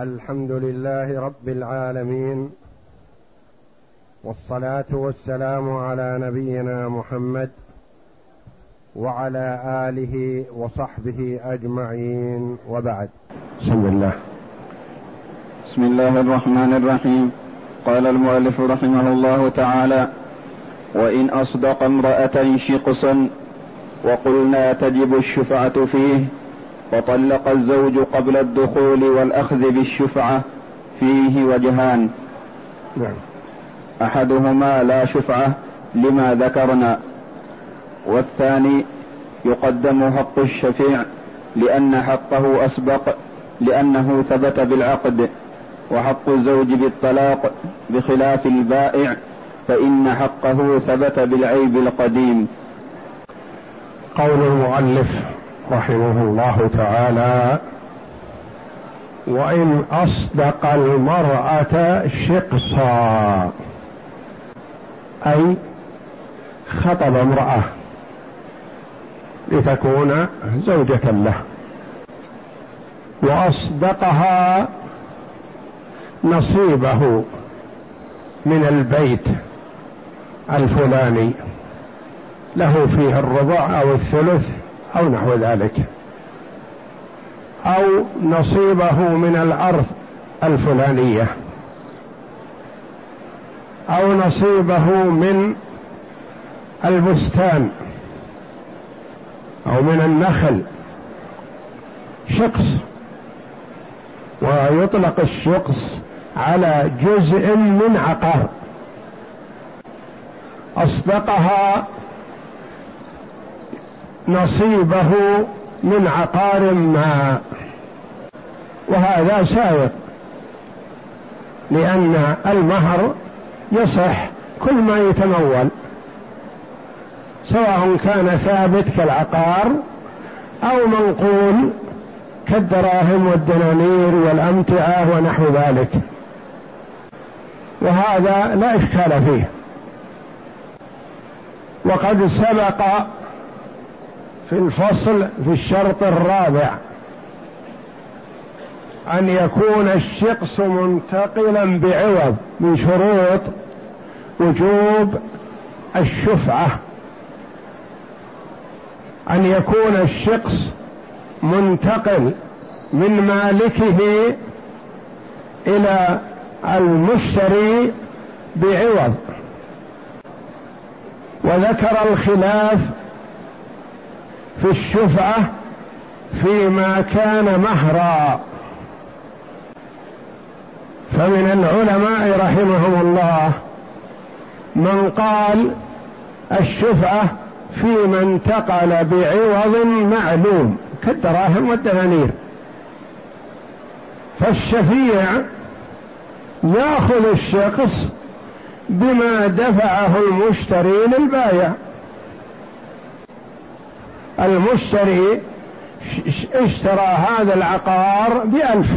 الحمد لله رب العالمين والصلاة والسلام على نبينا محمد وعلى آله وصحبه أجمعين وبعد. بسم الله بسم الله الرحمن الرحيم. قال المؤلف رحمه الله تعالى وإن أصدق امرأة شقصا وقلنا تجب الشفعة فيه وطلق الزوج قبل الدخول والأخذ بالشفعة فيه وجهان. نعم. أحدهما لا شفعة لما ذكرنا والثاني يقدم حق الشفيع لأن حقه أسبق لأنه ثبت بالعقد وحق الزوج بالطلاق بخلاف البائع فإن حقه ثبت بالعيب القديم. قول المؤلف رحمه الله تعالى وإن أصدق المرأة شقصا أي خطب امرأة لتكون زوجة له. وأصدقها نصيبه من البيت الفلاني له فيه الربع أو الثلث أو نحو ذلك. أو نصيبه من الأرض الفلانية. أو نصيبه من البستان. أو من النخل. شقص. ويطلق الشقص على جزء من عقار. أصدقها نصيبه من عقار ما. وهذا سائق لأن المهر يصح كل ما يتمول سواء كان ثابت كالعقار أو منقول كالدراهم والدنانير والأمتعة ونحو ذلك. وهذا لا إشكال فيه. وقد سبق في الفصل في الشرط الرابع. أن يكون الشقص منتقلا بعوض من شروط وجوب الشفعة. أن يكون الشقص منتقل من مالكه إلى المشتري بعوض. وذكر الخلاف في الشفعة فيما كان مهرا. فمن العلماء رحمهم الله من قال الشفعة فيما انتقل بعوض معلوم كالدراهم والدنانير. فالشفيع يأخذ الشخص بما دفعه المشتري للبايع. المشتري اشترى هذا العقار بألف.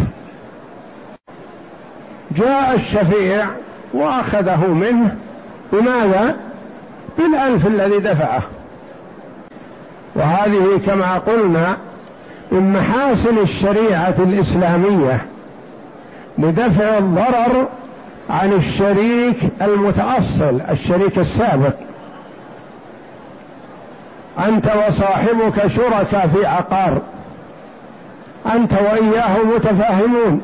جاء الشفيع وأخذه منه بماذا؟ بالألف الذي دفعه. وهذه كما قلنا من محاسن الشريعة الإسلامية لدفع الضرر عن الشريك المتأصل الشريك السابق. أنت وصاحبك شركاء في عقار. أنت وإياه متفاهمون.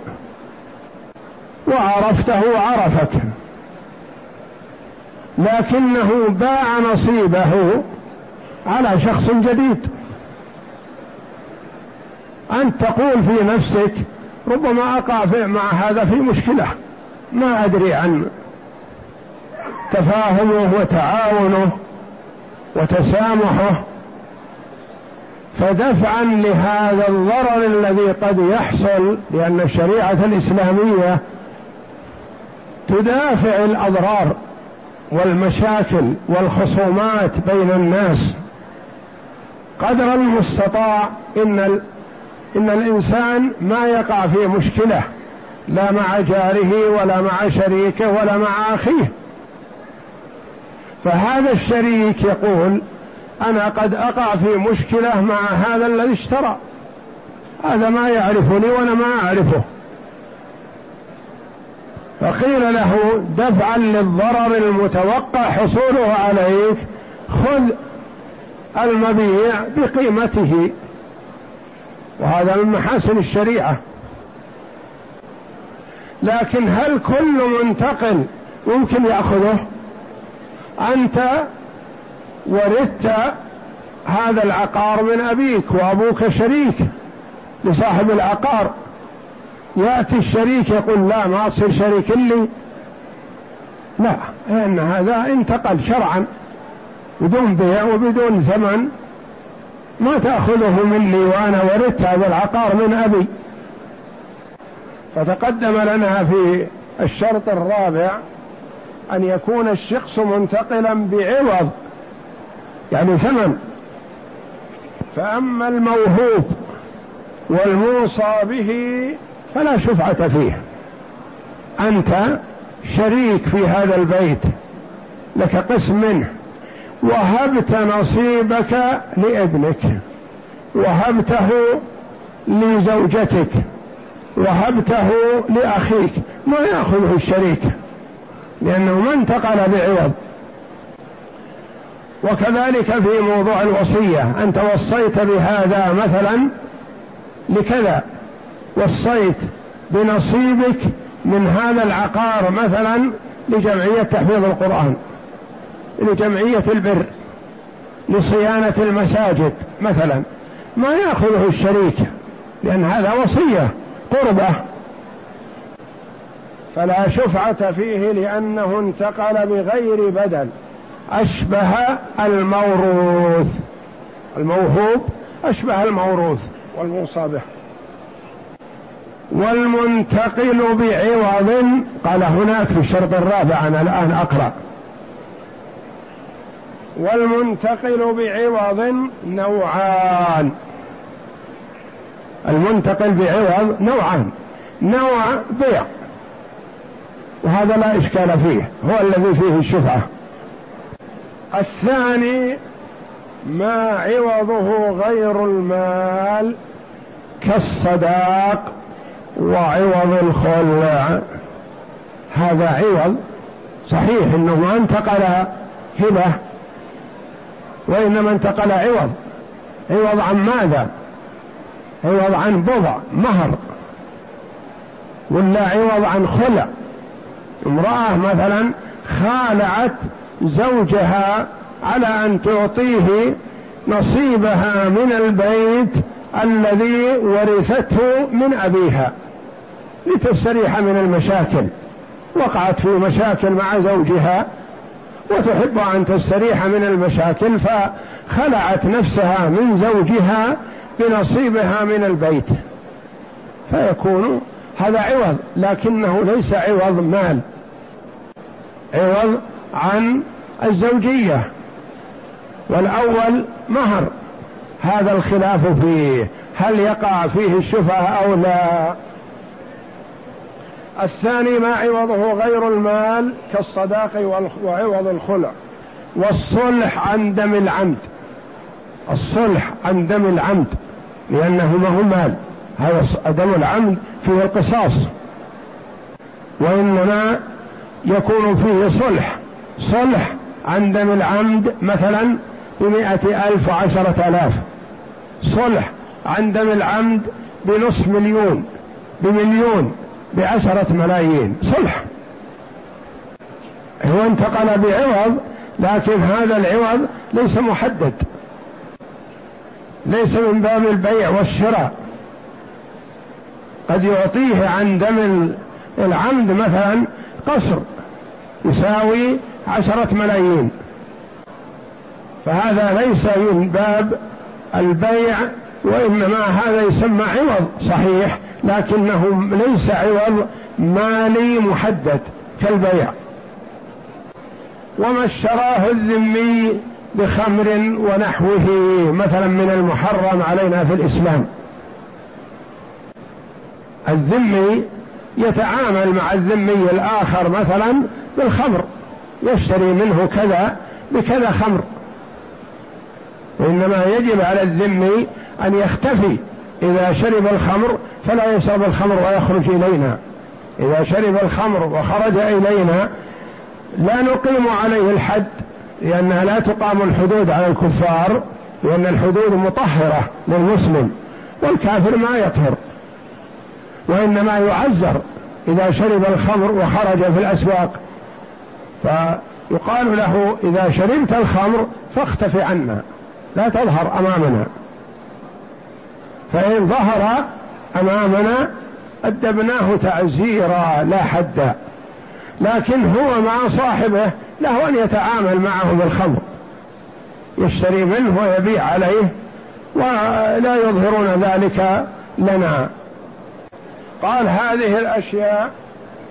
وعرفته وعرفك لكنه باع نصيبه على شخص جديد. أنت تقول في نفسك ربما أقع مع هذا في مشكلة. ما أدري عن تفاهمه وتعاونه. وتسامحه فدفعا لهذا الضرر الذي قد يحصل لأن الشريعة الإسلامية تدافع الأضرار والمشاكل والخصومات بين الناس. قدر المستطاع إن إن الإنسان ما يقع في مشكلة لا مع جاره ولا مع شريكه ولا مع أخيه. فهذا الشريك يقول أنا قد أقع في مشكلة مع هذا الذي اشترى. هذا ما يعرفني وأنا ما أعرفه. فقيل له دفعا للضرر المتوقع حصوله عليك خذ المبيع بقيمته. وهذا من محاسن الشريعة. لكن هل كل منتقل ممكن يأخذه؟ أنت ورثت هذا العقار من أبيك وأبوك شريك لصاحب العقار. يأتي الشريك يقول لا ما أصير شريك لي. لا لأن هذا انتقل شرعا بدون بيع وبدون ثمن ما تأخذه مني وأنا ورثت هذا العقار من أبي. فتقدم لنا في الشرط الرابع أن يكون الشخص منتقلا بعوض يعني ثمن. فأما الموهوب والموصى به فلا شفعة فيه. أنت شريك في هذا البيت لك قسم منه. وهبت نصيبك لابنك وهبته لزوجتك وهبته لأخيك. ما يأخذه الشريك؟ لأنه ما انتقل بعوض. وكذلك في موضوع الوصية أنت وصيت بهذا مثلا لكذا. وصيت بنصيبك من هذا العقار مثلا لجمعية تحفيظ القرآن لجمعية البر لصيانة المساجد مثلا. ما يأخذه الشريك لأن هذا وصية قربة. فلا شفعة فيه لأنه انتقل بغير بدل. أشبه الموروث. الموهوب أشبه الموروث والموصى به والمنتقل بعوض. قال هناك في الشرط الرابع أنا الآن أقرأ. والمنتقل بعوض نوعان. المنتقل بعوض نوعان. نوع بيع. وهذا لا إشكال فيه هو الذي فيه الشفعة. الثاني ما عوضه غير المال كالصداق وعوض الخلع. هذا عوض صحيح إنه ما انتقل هبة وإنما انتقل عوض. عوض عن ماذا؟ عوض عن بضع مهر. ولا عوض عن خلع. امرأة مثلا خالعت زوجها على أن تعطيه نصيبها من البيت الذي ورثته من أبيها لتستريح من المشاكل. وقعت في مشاكل مع زوجها وتحب أن تستريح من المشاكل فخلعت نفسها من زوجها بنصيبها من البيت. فيكون هذا عوض لكنه ليس عوض مال. عوض عن الزوجية. والأول مهر. هذا الخلاف فيه. هل يقع فيه الشفعه أو لا؟ الثاني ما عوضه غير المال كالصداق وعوض الخلع. والصلح عن دم العمد. الصلح عن دم العمد لأنه ما هو مال. هذا دم العمد فيه القصاص. وإنما يكون فيه صلح صلح عن دم العمد مثلا بمائة ألف وعشرة آلاف. صلح عن دم العمد بنصف مليون بمليون بعشرة ملايين. صلح. هو انتقل بعوض لكن هذا العوض ليس محدد. ليس من باب البيع والشراء. قد يعطيه عن دم العمد مثلا قصر يساوي عشرة ملايين. فهذا ليس من باب البيع وإنما هذا يسمى عوض صحيح لكنه ليس عوض مالي محدد كالبيع. وما اشتراه الذمي بخمر ونحوه مثلا من المحرم علينا في الإسلام. الذمي يتعامل مع الذمي الآخر مثلا بالخمر يشتري منه كذا بكذا خمر. وإنما يجب على الذمي أن يختفي. إذا شرب الخمر فلا يشرب الخمر ويخرج إلينا. إذا شرب الخمر وخرج إلينا لا نقيم عليه الحد لأنها لا تقام الحدود على الكفار لأن الحدود مطهرة للمسلم والكافر ما يطهر. وإنما يعزر إذا شرب الخمر وخرج في الأسواق. فيقال له إذا شربت الخمر فاختف عنا لا تظهر أمامنا. فإن ظهر أمامنا أدبناه تعزيرا لا حدا لكن هو مع صاحبه له أن يتعامل معه بالخمر. يشتري منه ويبيع عليه ولا يظهرون ذلك لنا. قال هذه الأشياء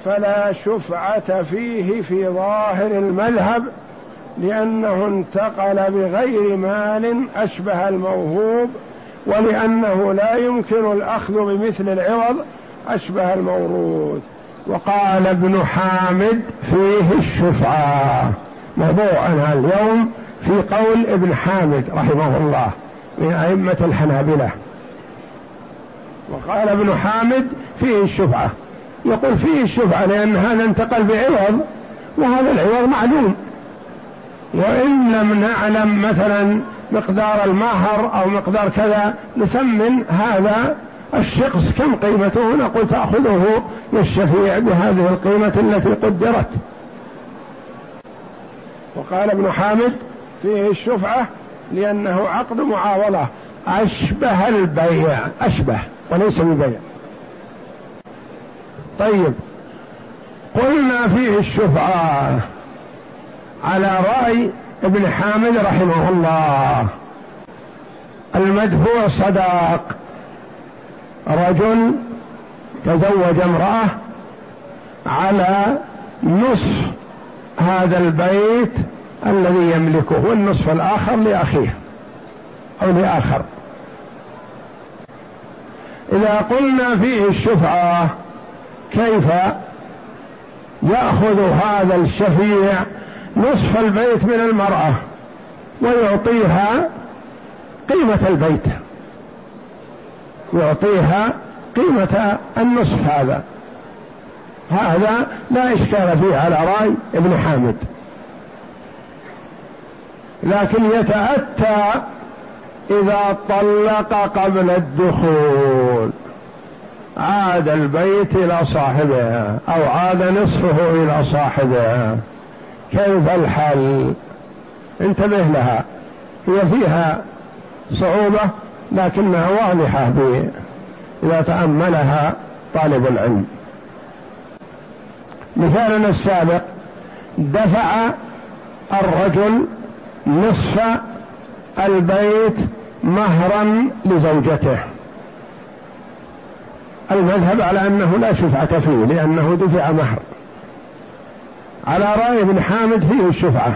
فلا شفعة فيه في ظاهر المذهب لأنه انتقل بغير مال أشبه الموهوب ولأنه لا يمكن الأخذ بمثل العوض أشبه الموروث. وقال ابن حامد فيه الشفعة. موضوعنا اليوم في قول ابن حامد رحمه الله من أئمة الحنابلة. وقال ابن حامد فيه الشفعة يقول فيه الشفعة لأن هذا انتقل بعوض وهذا العوض معلوم. وإن لم نعلم مثلا مقدار المهر أو مقدار كذا نثمن هذا الشخص كم قيمته نقول تأخذه للشفيع بهذه القيمة التي قدرت. وقال ابن حامد فيه الشفعة لأنه عقد معاوضة. أشبه البيع أشبه وليس ببيع. طيب. قلنا فيه الشفعة على رأي ابن حامد رحمه الله. المدفوع صداق. رجل تزوج امرأة على نصف هذا البيت الذي يملكه والنصف الآخر لأخيه أو لآخر. إذا قلنا فيه الشفعة كيف يأخذ هذا الشفيع نصف البيت من المرأة ويعطيها قيمة البيت؟ يعطيها قيمة النصف هذا. هذا لا إشكال فيه على رأي ابن حامد. لكن يتأتى إذا طلق قبل الدخول. عاد البيت إلى صاحبه أو عاد نصفه إلى صاحبه. كيف الحل؟ انتبه لها. هي فيها صعوبة لكنها واضحة إذا تأملها طالب العلم. مثالنا السابق دفع الرجل نصف البيت مهرا لزوجته. المذهب على أنه لا شفعة فيه لأنه دفع مهر. على رأي ابن حامد فيه الشفعة.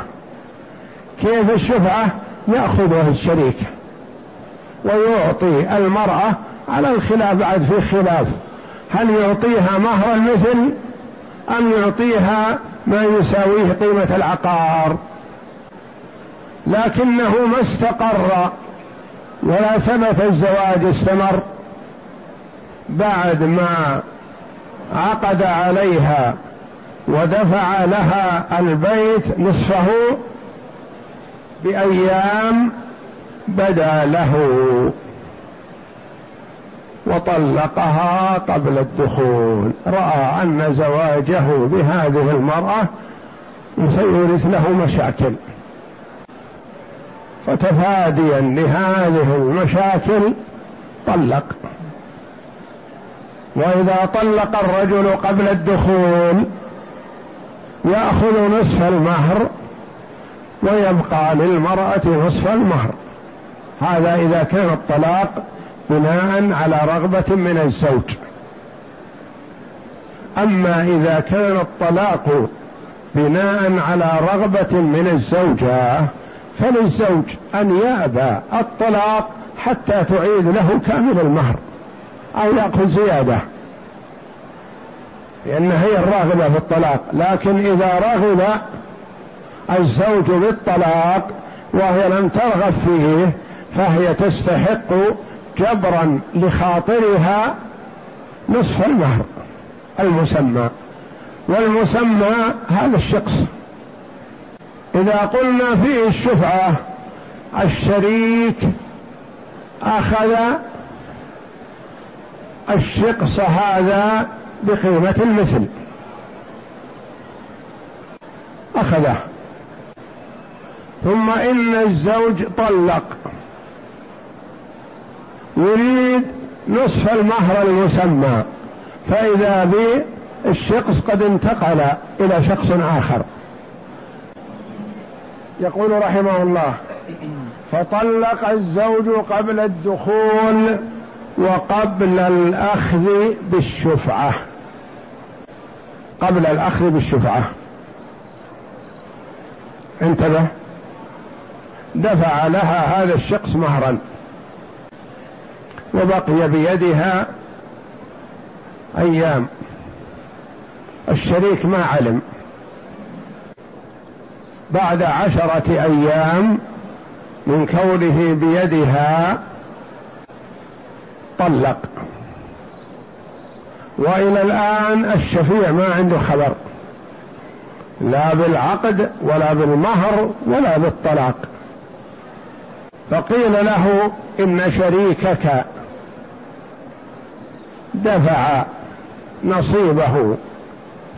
كيف الشفعة؟ يأخذها الشريك. ويعطي المرأة على الخلاف بعد في خلاف. هل يعطيها مهر المثل؟ أم يعطيها ما يساويه قيمة العقار؟ لكنه ما استقر ولا ثبت الزواج استمر. بعد ما عقد عليها ودفع لها البيت نصفه بأيام بدأ له وطلقها قبل الدخول. رأى أن زواجه بهذه المرأة سيورث له مشاكل. فتفاديا لهذه المشاكل طلق. وإذا طلق الرجل قبل الدخول يأخذ نصف المهر ويبقى للمرأة نصف المهر. هذا إذا كان الطلاق بناء على رغبة من الزوج. أما إذا كان الطلاق بناء على رغبة من الزوجة فللزوج أن يأبى الطلاق حتى تعيد له كامل المهر. أو يأخذ زيادة. لأن هي الراغبة في الطلاق. لكن إذا رغب الزوج بالطلاق وهي لم ترغب فيه فهي تستحق جبرا لخاطرها نصف المهر المسمى. والمسمى هذا الشخص. إذا قلنا فيه الشفعة الشريك أخذ الشقص هذا بقيمة المثل. أخذه. ثم إن الزوج طلق. يريد نصف المهر المسمى. فإذا بالشخص قد انتقل إلى شخص آخر. يقول رحمه الله فطلق الزوج قبل الدخول. وقبل الأخذ بالشفعة. قبل الأخذ بالشفعة. انتبه. دفع لها هذا الشخص مهرا. وبقي بيدها أيام. الشريك ما علم. بعد عشرة أيام من كونه بيدها طلق. وإلى الآن الشفيع ما عنده خبر. لا بالعقد ولا بالمهر ولا بالطلاق. فقيل له إن شريكك دفع نصيبه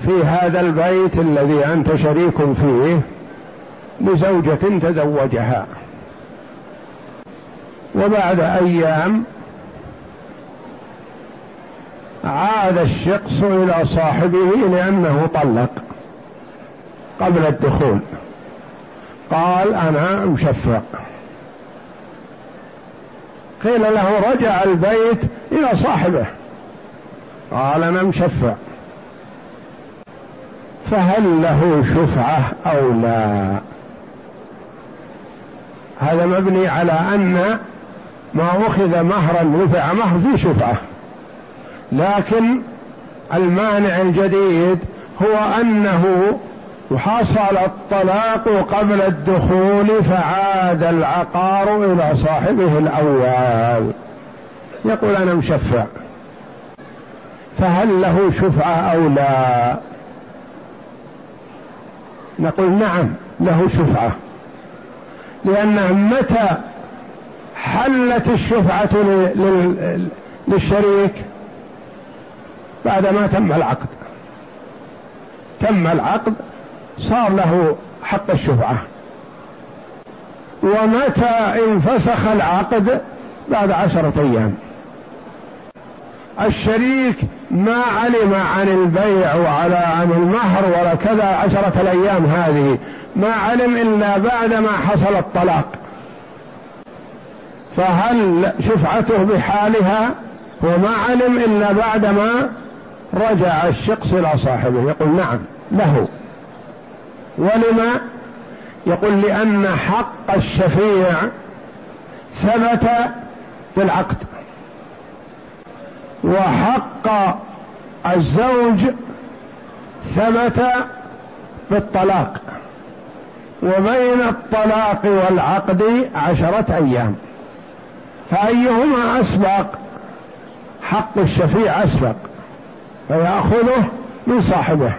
في هذا البيت الذي أنت شريك فيه لزوجة تزوجها. وبعد أيام عاد الشخص إلى صاحبه لأنه طلق قبل الدخول. قال أنا مشفع قيل له رجع البيت إلى صاحبه. قال أنا مشفع فهل له شفعة أو لا؟ هذا مبني على أن ما أخذ مهرا رفع مهر في شفعة. لكن المانع الجديد هو أنه وحصل الطلاق قبل الدخول فعاد العقار إلى صاحبه الأول. يقول أنا مشفع. فهل له شفعة أو لا؟ نقول نعم له شفعة. لأنه متى حلت الشفعة للشريك؟ بعدما تم العقد. تم العقد صار له حق الشفعة. ومتى انفسخ العقد؟ بعد عشرة أيام. الشريك ما علم عن البيع وعلى عن المهر ولا كذا عشرة الأيام هذه. ما علم إلا بعدما حصل الطلاق. فهل شفعته بحالها؟ هو ما علم إلا بعدما رجع الشخص إلى صاحبه يقول نعم له. ولما؟ يقول لأن حق الشفيع ثبت بالعقد وحق الزوج ثبت بالطلاق. وبين الطلاق والعقد عشرة أيام. فأيهما أسبق؟ حق الشفيع أسبق. فيأخذه من صاحبه.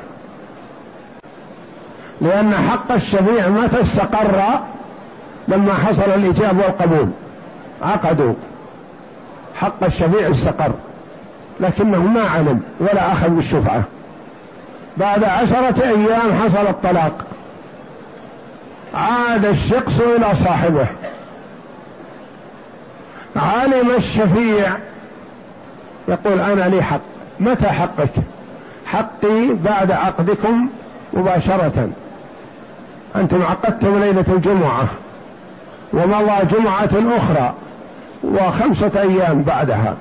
لأن حق الشفيع متى استقر لما حصل الإجابة والقبول. عقدوا. حق الشفيع استقر. لكنه ما علم ولا أخذ بالشفعة. بعد عشرة أيام حصل الطلاق. عاد الشخص إلى صاحبه. علم الشفيع. يقول أنا لي حق. متى حقك؟ حقي بعد عقدكم مباشرة. أنتم عقدتم ليلة الجمعة ومضى جمعة أخرى وخمسة أيام بعدها.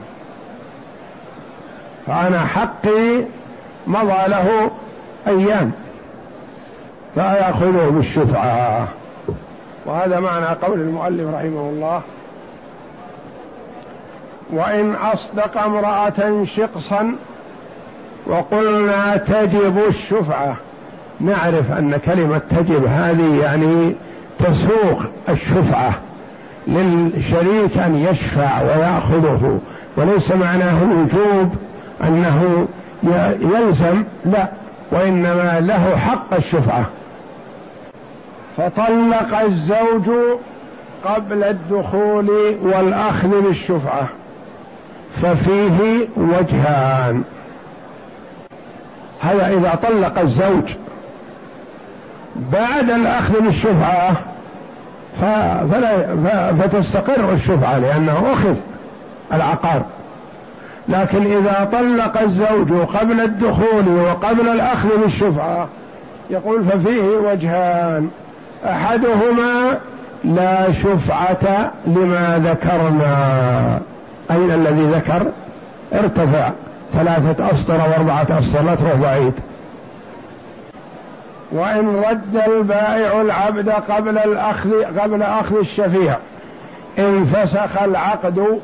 فأنا حقي مضى له أيام. فيأخذه بالشفعة. وهذا معنى قول المؤلف رحمه الله وإن أصدق امرأة شقصا وقلنا تجب الشفعة نعرف أن كلمة تجب هذه يعني تسوق الشفعة للشريك أن يشفع ويأخذه وليس معناه الوجوب أنه يلزم لا وإنما له حق الشفعة. فطلق الزوج قبل الدخول والأخذ بالشفعة. ففيه وجهان. هذا إذا طلق الزوج بعد الأخذ بالشفعة فلا فتستقر الشفعة لأنه أخذ العقار. لكن إذا طلق الزوج قبل الدخول وقبل الأخذ بالشفعة يقول ففيه وجهان. أحدهما لا شفعة لما ذكرنا. أين الذي ذكر؟ ارتفع. ثلاثة أسطر وأربعة أسطر لا تروح بعيد. وإن رد البائع العبد قبل الأخذ قبل أخذ الشفيع. انفسخ العقد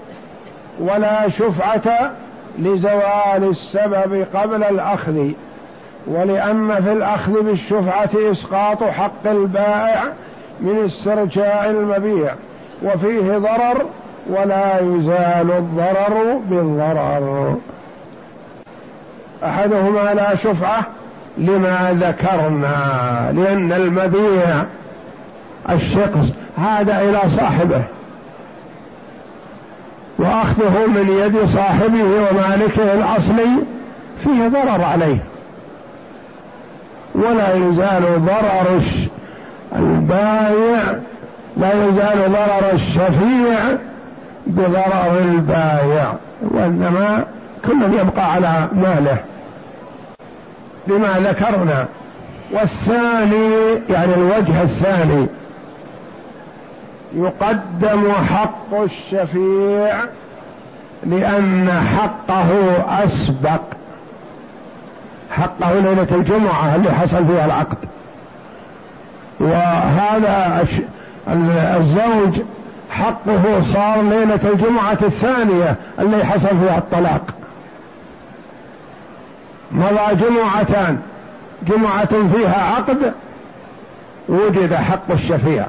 ولا شفعة لزوال السبب قبل الأخذ. ولأن في الأخذ بالشفعة إسقاط حق البائع من استرجاع المبيع. وفيه ضرر ولا يزال الضرر بالضرر. أحدهما لا شفعة لما ذكرنا لأن المبيع الشخص هذا إلى صاحبه. وأخذه من يد صاحبه ومالكه الأصلي فيه ضرر عليه. ولا يزال ضرر البايع لا يزال ضرر الشفيع بضرر البايع وإنما كل يبقى على ماله. بما ذكرنا. والثاني يعني الوجه الثاني. يقدم حق الشفيع لأن حقه أسبق. حقه ليلة الجمعة اللي حصل فيها العقد. وهذا الزوج حقه صار ليلة الجمعة الثانية اللي حصل فيها الطلاق. مضى جمعتان. جمعة فيها عقد وجد حق الشفيع.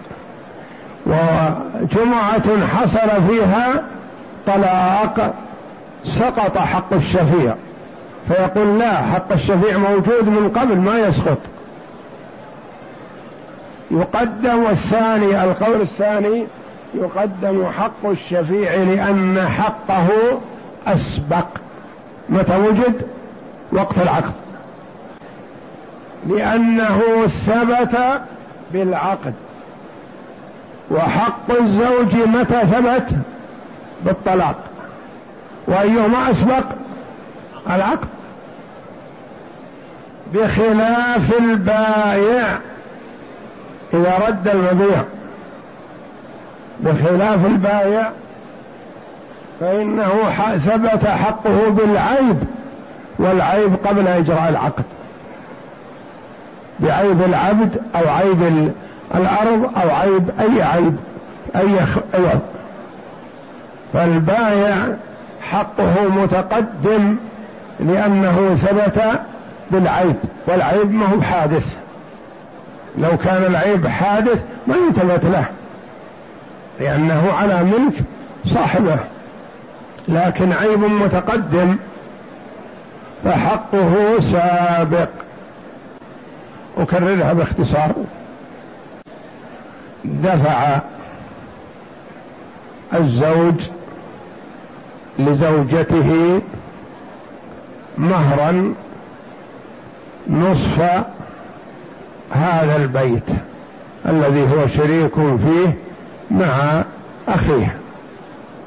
وجمعة حصل فيها طلاق سقط حق الشفيع. فيقول لا حق الشفيع موجود من قبل ما يسقط. يقدم الثاني القول الثاني يقدم حق الشفيع لأن حقه أسبق. متى وجد؟ وقت العقد. لأنه ثبت بالعقد. وحق الزوج متى ثبت؟ بالطلاق. وأيهما أسبق؟ العقد. بخلاف البايع إذا رد المبيع. بخلاف البايع فإنه ثبت حقه بالعيب والعيب قبل إجراء العقد. بعيب العبد أو عيب الأرض أو عيب أي عيب أي عوض فالبايع حقه متقدم لأنه ثبت بالعيب والعيب ما هو حادث. لو كان العيب حادث ما يثبت له. لأنه على ملك صاحبه لكن عيب متقدم فحقه سابق. أكررها باختصار. دفع الزوج لزوجته مهرا نصف هذا البيت الذي هو شريك فيه مع أخيه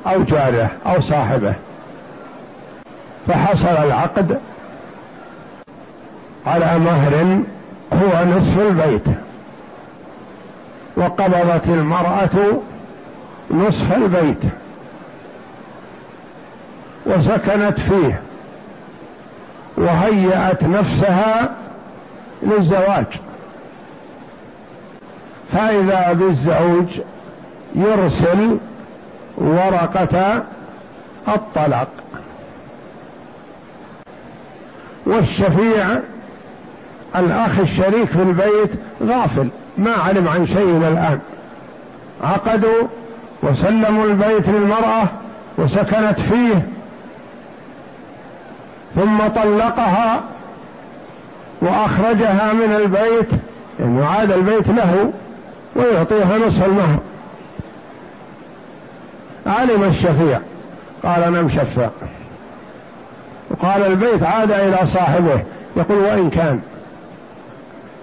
أو جاره أو صاحبه. فحصل العقد على مهر هو نصف البيت. وقبضت المرأة نصف البيت. وسكنت فيه. وهيأت نفسها للزواج. فإذا بالزوج يرسل ورقة الطلاق. والشفيع الأخ الشريك في البيت غافل ما علم عن شيء الآن. عقدوا وسلموا البيت للمرأة وسكنت فيه. ثم طلقها وأخرجها من البيت يعني عاد البيت له ويعطيها نصف المهر. علم الشفيع. قال أنا مشفع وقال البيت عاد إلى صاحبه يقول وإن كان.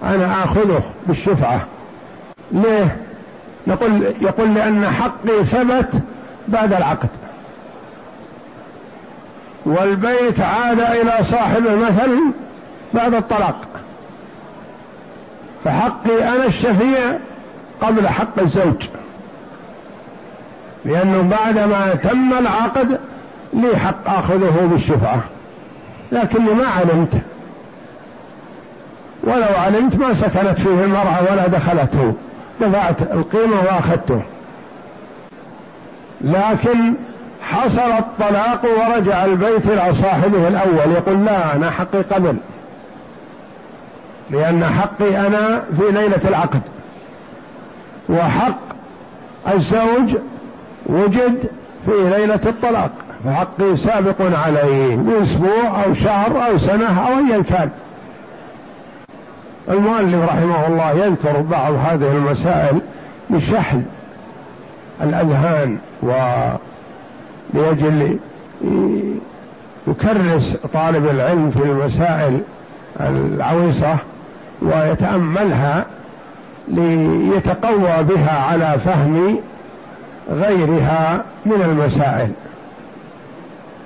أنا آخذه بالشفعة. ليه؟ نقول يقول لأن حقي ثبت بعد العقد. والبيت عاد إلى صاحبه مثلا بعد الطلاق. فحقي أنا الشفيع قبل حق الزوج. لأنه بعدما تم العقد لي حق آخذه بالشفعة. لكني ما علمت. ولو علمت ما سكنت فيه المرأة ولا دخلته. دفعت القيمة وأخذته. لكن حصل الطلاق ورجع البيت إلى صاحبه الأول. يقول لا أنا حقي قبل. لأن حقي أنا في ليلة العقد. وحق الزوج وجد في ليلة الطلاق فحقي سابق عليه بأسبوع أو شهر أو سنة أو أيا كان. المؤلف رحمه الله يذكر بعض هذه المسائل لشحن الأذهان و لأجل يكرس طالب العلم في المسائل العويصة ويتأملها ليتقوى بها على فهم غيرها من المسائل.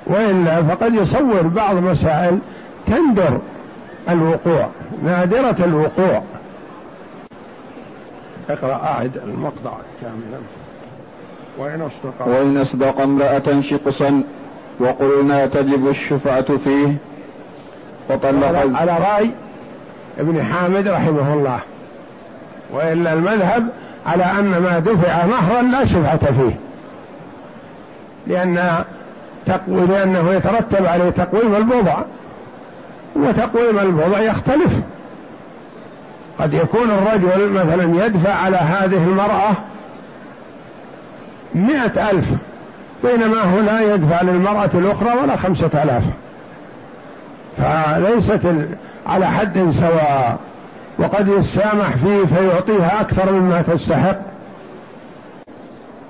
وإلا فقد يصور بعض مسائل تندر الوقوع نادرة الوقوع. اقرأ أعد المقطع كاملا. وإن أصدق وإن أصدق امرأة شقصا وقلنا تجب الشفعة فيه. وطلق على رأي ابن حامد رحمه الله. وإلا المذهب على أن ما دفع مهرا لا شفعة فيه. لأن تقوي لأنه يترتب عليه تقويم البضع وتقويم البضع يختلف. قد يكون الرجل مثلا يدفع على هذه المرأة مئة ألف بينما هو لا يدفع للمرأة الأخرى ولا خمسة ألاف. فليست على حد سواء وقد يسامح فيه فيعطيها أكثر مما تستحق.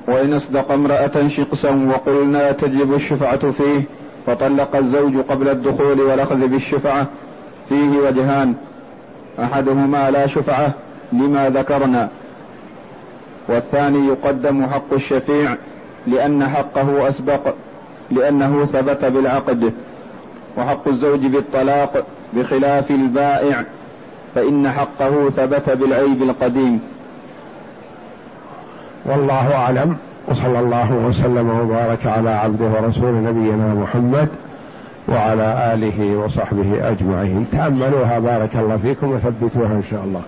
وإن أصدق امرأة شقصا وقلنا تجب الشفعة فيه فطلق الزوج قبل الدخول والأخذ بالشفعة فيه وجهان. أحدهما لا شفعة لما ذكرنا. والثاني يقدم حق الشفيع لأن حقه أسبق لأنه ثبت بالعقد. وحق الزوج بالطلاق بخلاف البائع. فإن حقه ثبت بالعيب القديم. والله أعلم. وصلى الله وسلم وبارك على عبده ورسول نبينا محمد وعلى آله وصحبه أجمعين. تأملوها بارك الله فيكم وثبتوها إن شاء الله.